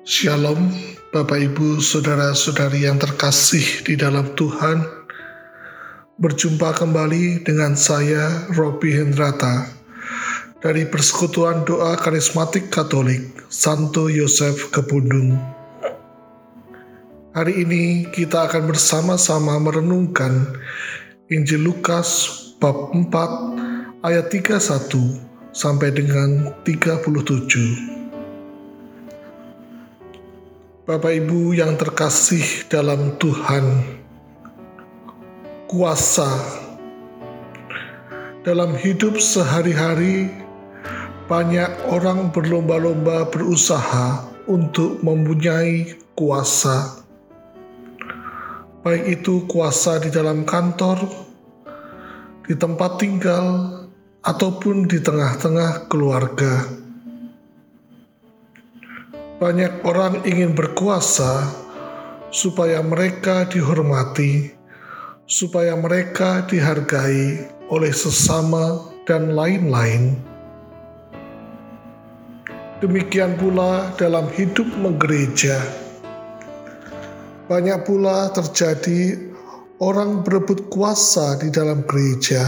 Shalom, Bapak Ibu, saudara-saudari yang terkasih di dalam Tuhan. Berjumpa kembali dengan saya, Robi Hendrata, dari Persekutuan Doa Karismatik Katolik Santo Yosef Kebundung. Hari ini kita akan bersama-sama merenungkan Injil Lukas bab 4 ayat 31 sampai dengan 37. Bapak Ibu yang terkasih dalam Tuhan, kuasa dalam hidup sehari-hari, banyak orang berlomba-lomba berusaha untuk mempunyai kuasa, baik itu kuasa di dalam kantor, di tempat tinggal, ataupun di tengah-tengah keluarga. Banyak orang ingin berkuasa supaya mereka dihormati, supaya mereka dihargai oleh sesama dan lain-lain. Demikian pula dalam hidup menggereja. Banyak pula terjadi orang berebut kuasa di dalam gereja.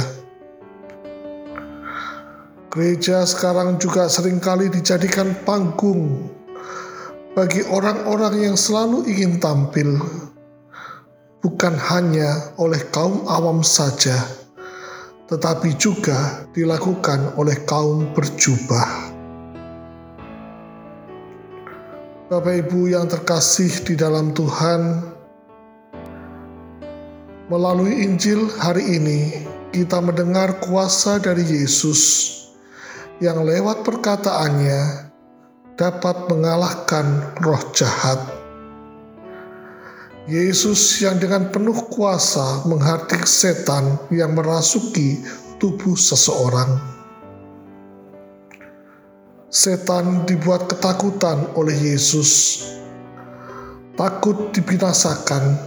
Gereja sekarang juga sering kali dijadikan panggung bagi orang-orang yang selalu ingin tampil, bukan hanya oleh kaum awam saja, tetapi juga dilakukan oleh kaum berjubah. Bapak Ibu yang terkasih di dalam Tuhan, melalui Injil hari ini kita mendengar kuasa dari Yesus yang lewat perkataannya dapat mengalahkan roh jahat. Yesus yang dengan penuh kuasa menghardik setan yang merasuki tubuh seseorang. Setan dibuat ketakutan oleh Yesus, takut dibinasakan,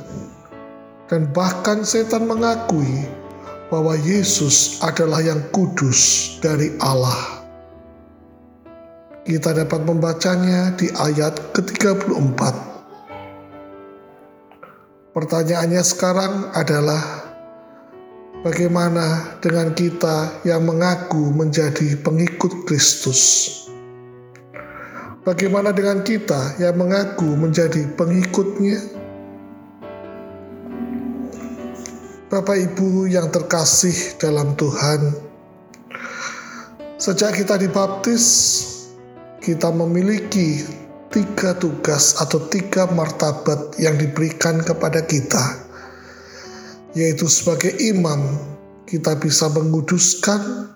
dan bahkan setan mengakui bahwa Yesus adalah yang kudus dari Allah. Kita dapat membacanya di ayat ke-34. Pertanyaannya sekarang adalah bagaimana dengan kita yang mengaku menjadi pengikut Kristus? Bagaimana dengan kita yang mengaku menjadi pengikutnya? Bapak Ibu yang terkasih dalam Tuhan, sejak kita dibaptis, kita memiliki tiga tugas atau tiga martabat yang diberikan kepada kita, yaitu sebagai imam kita bisa menguduskan,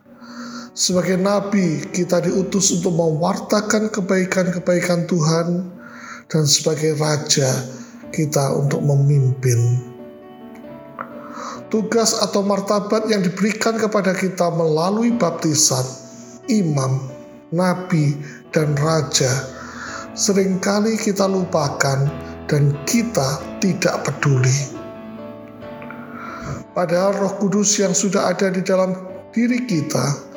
sebagai nabi kita diutus untuk mewartakan kebaikan-kebaikan Tuhan, dan sebagai raja kita untuk memimpin. Tugas atau martabat yang diberikan kepada kita melalui baptisan, imam, nabi, dan raja sering kali kita lupakan dan kita tidak peduli. Padahal Roh Kudus yang sudah ada di dalam diri kita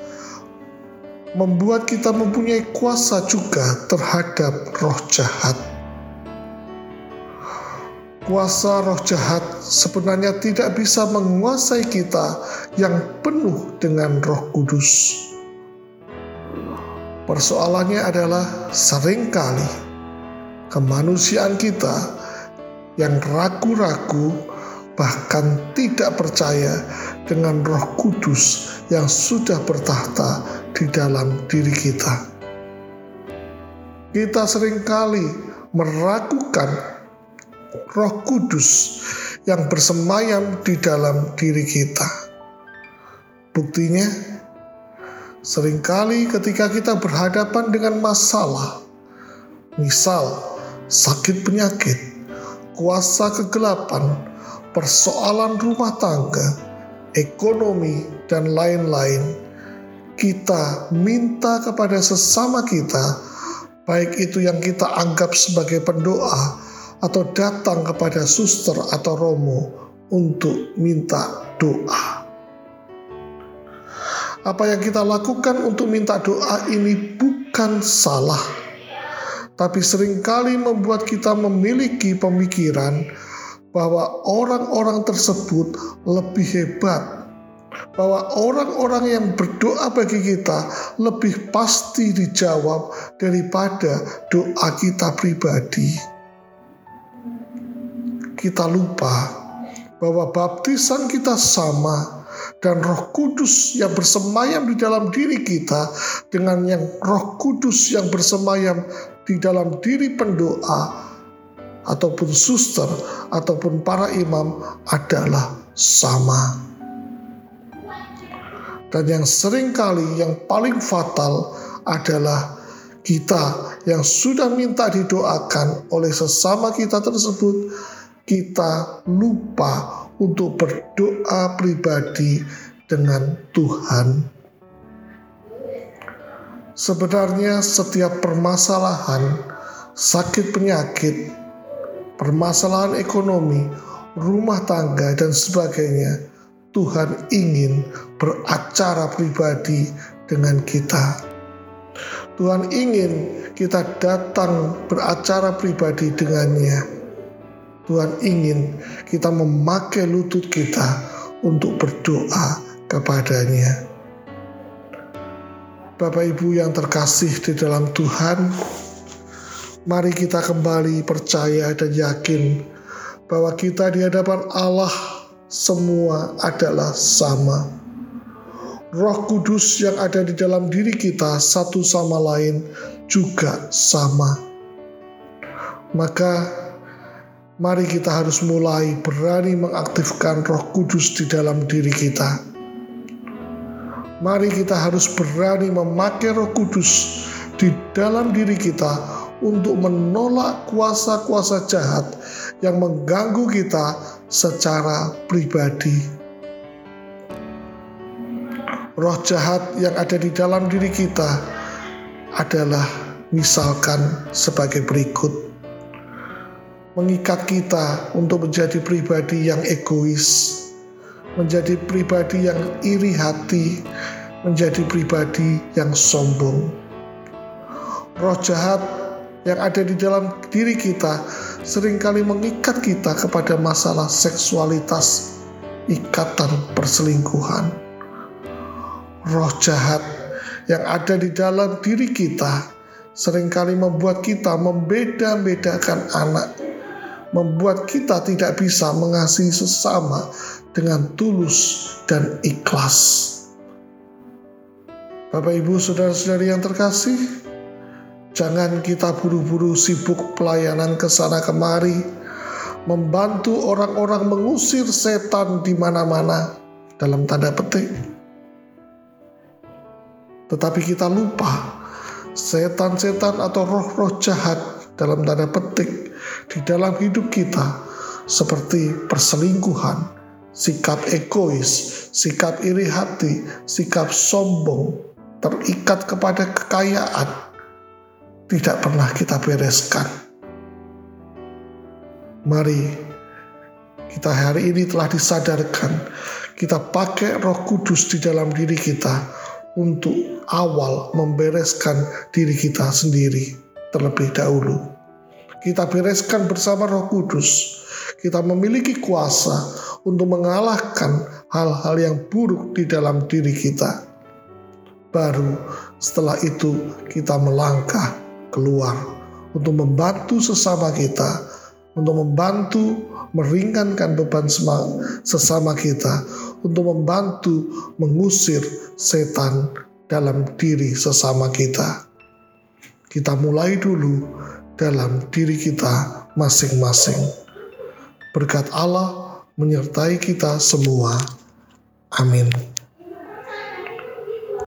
membuat kita mempunyai kuasa juga terhadap roh jahat. Kuasa roh jahat sebenarnya tidak bisa menguasai kita yang penuh dengan Roh Kudus. Persoalannya adalah sering kali kemanusiaan kita yang ragu-ragu bahkan tidak percaya dengan Roh Kudus yang sudah bertahta di dalam diri kita. Kita sering kali meragukan Roh Kudus yang bersemayam di dalam diri kita. Buktinya, Seringkali ketika kita berhadapan dengan masalah, misal sakit penyakit, kuasa kegelapan, persoalan rumah tangga, ekonomi, dan lain-lain, kita minta kepada sesama kita, baik itu yang kita anggap sebagai pendoa atau datang kepada suster atau romo untuk minta doa. Apa yang kita lakukan untuk minta doa ini bukan salah, tapi sering kali membuat kita memiliki pemikiran bahwa orang-orang tersebut lebih hebat, bahwa orang-orang yang berdoa bagi kita lebih pasti dijawab daripada doa kita pribadi. Kita lupa bahwa baptisan kita sama dan Roh Kudus yang bersemayam di dalam diri kita dengan yang Roh Kudus yang bersemayam di dalam diri pendoa ataupun suster ataupun para imam adalah sama. Dan yang sering kali yang paling fatal adalah kita yang sudah minta didoakan oleh sesama kita tersebut, kita lupa untuk berdoa pribadi dengan Tuhan. Sebenarnya setiap permasalahan, sakit penyakit, permasalahan ekonomi, rumah tangga, dan sebagainya, Tuhan ingin beracara pribadi dengan kita. Tuhan ingin kita datang beracara pribadi dengannya. Tuhan ingin kita memakai lutut kita untuk berdoa kepadanya. Bapak Ibu yang terkasih di dalam Tuhan, Mari kita kembali percaya dan yakin bahwa kita di hadapan Allah semua adalah sama. Roh Kudus yang ada di dalam diri kita satu sama lain juga sama. Maka mari kita harus mulai berani mengaktifkan Roh Kudus di dalam diri kita. Mari kita harus berani memakai Roh Kudus di dalam diri kita untuk menolak kuasa-kuasa jahat yang mengganggu kita secara pribadi. Roh jahat yang ada di dalam diri kita adalah misalkan sebagai berikut. Mengikat kita untuk menjadi pribadi yang egois, menjadi pribadi yang iri hati, menjadi pribadi yang sombong. Roh jahat yang ada di dalam diri kita sering kali mengikat kita kepada masalah seksualitas, ikatan perselingkuhan. Roh jahat yang ada di dalam diri kita sering kali membuat kita membeda-bedakan anak, membuat kita tidak bisa mengasihi sesama dengan tulus dan ikhlas. Bapak, ibu, saudara-saudari yang terkasih, Jangan kita buru-buru sibuk pelayanan ke sana kemari, membantu orang-orang mengusir setan di mana-mana dalam tanda petik. Tetapi kita lupa setan-setan atau roh-roh jahat dalam tanda petik di dalam hidup kita seperti perselingkuhan, sikap egois, sikap iri hati, sikap sombong, terikat kepada kekayaan, tidak pernah kita bereskan. Mari kita hari ini telah disadarkan, kita pakai roh kudus di dalam diri kita untuk awal membereskan diri kita sendiri terlebih dahulu. Kita bereskan bersama roh kudus. Kita memiliki kuasa untuk mengalahkan hal-hal yang buruk di dalam diri kita. Baru setelah itu kita melangkah keluar untuk membantu sesama kita, untuk membantu meringankan beban sesama kita, untuk membantu mengusir setan dalam diri sesama kita. Kita mulai dulu dalam diri kita masing-masing. Berkat Allah menyertai kita semua. Amin.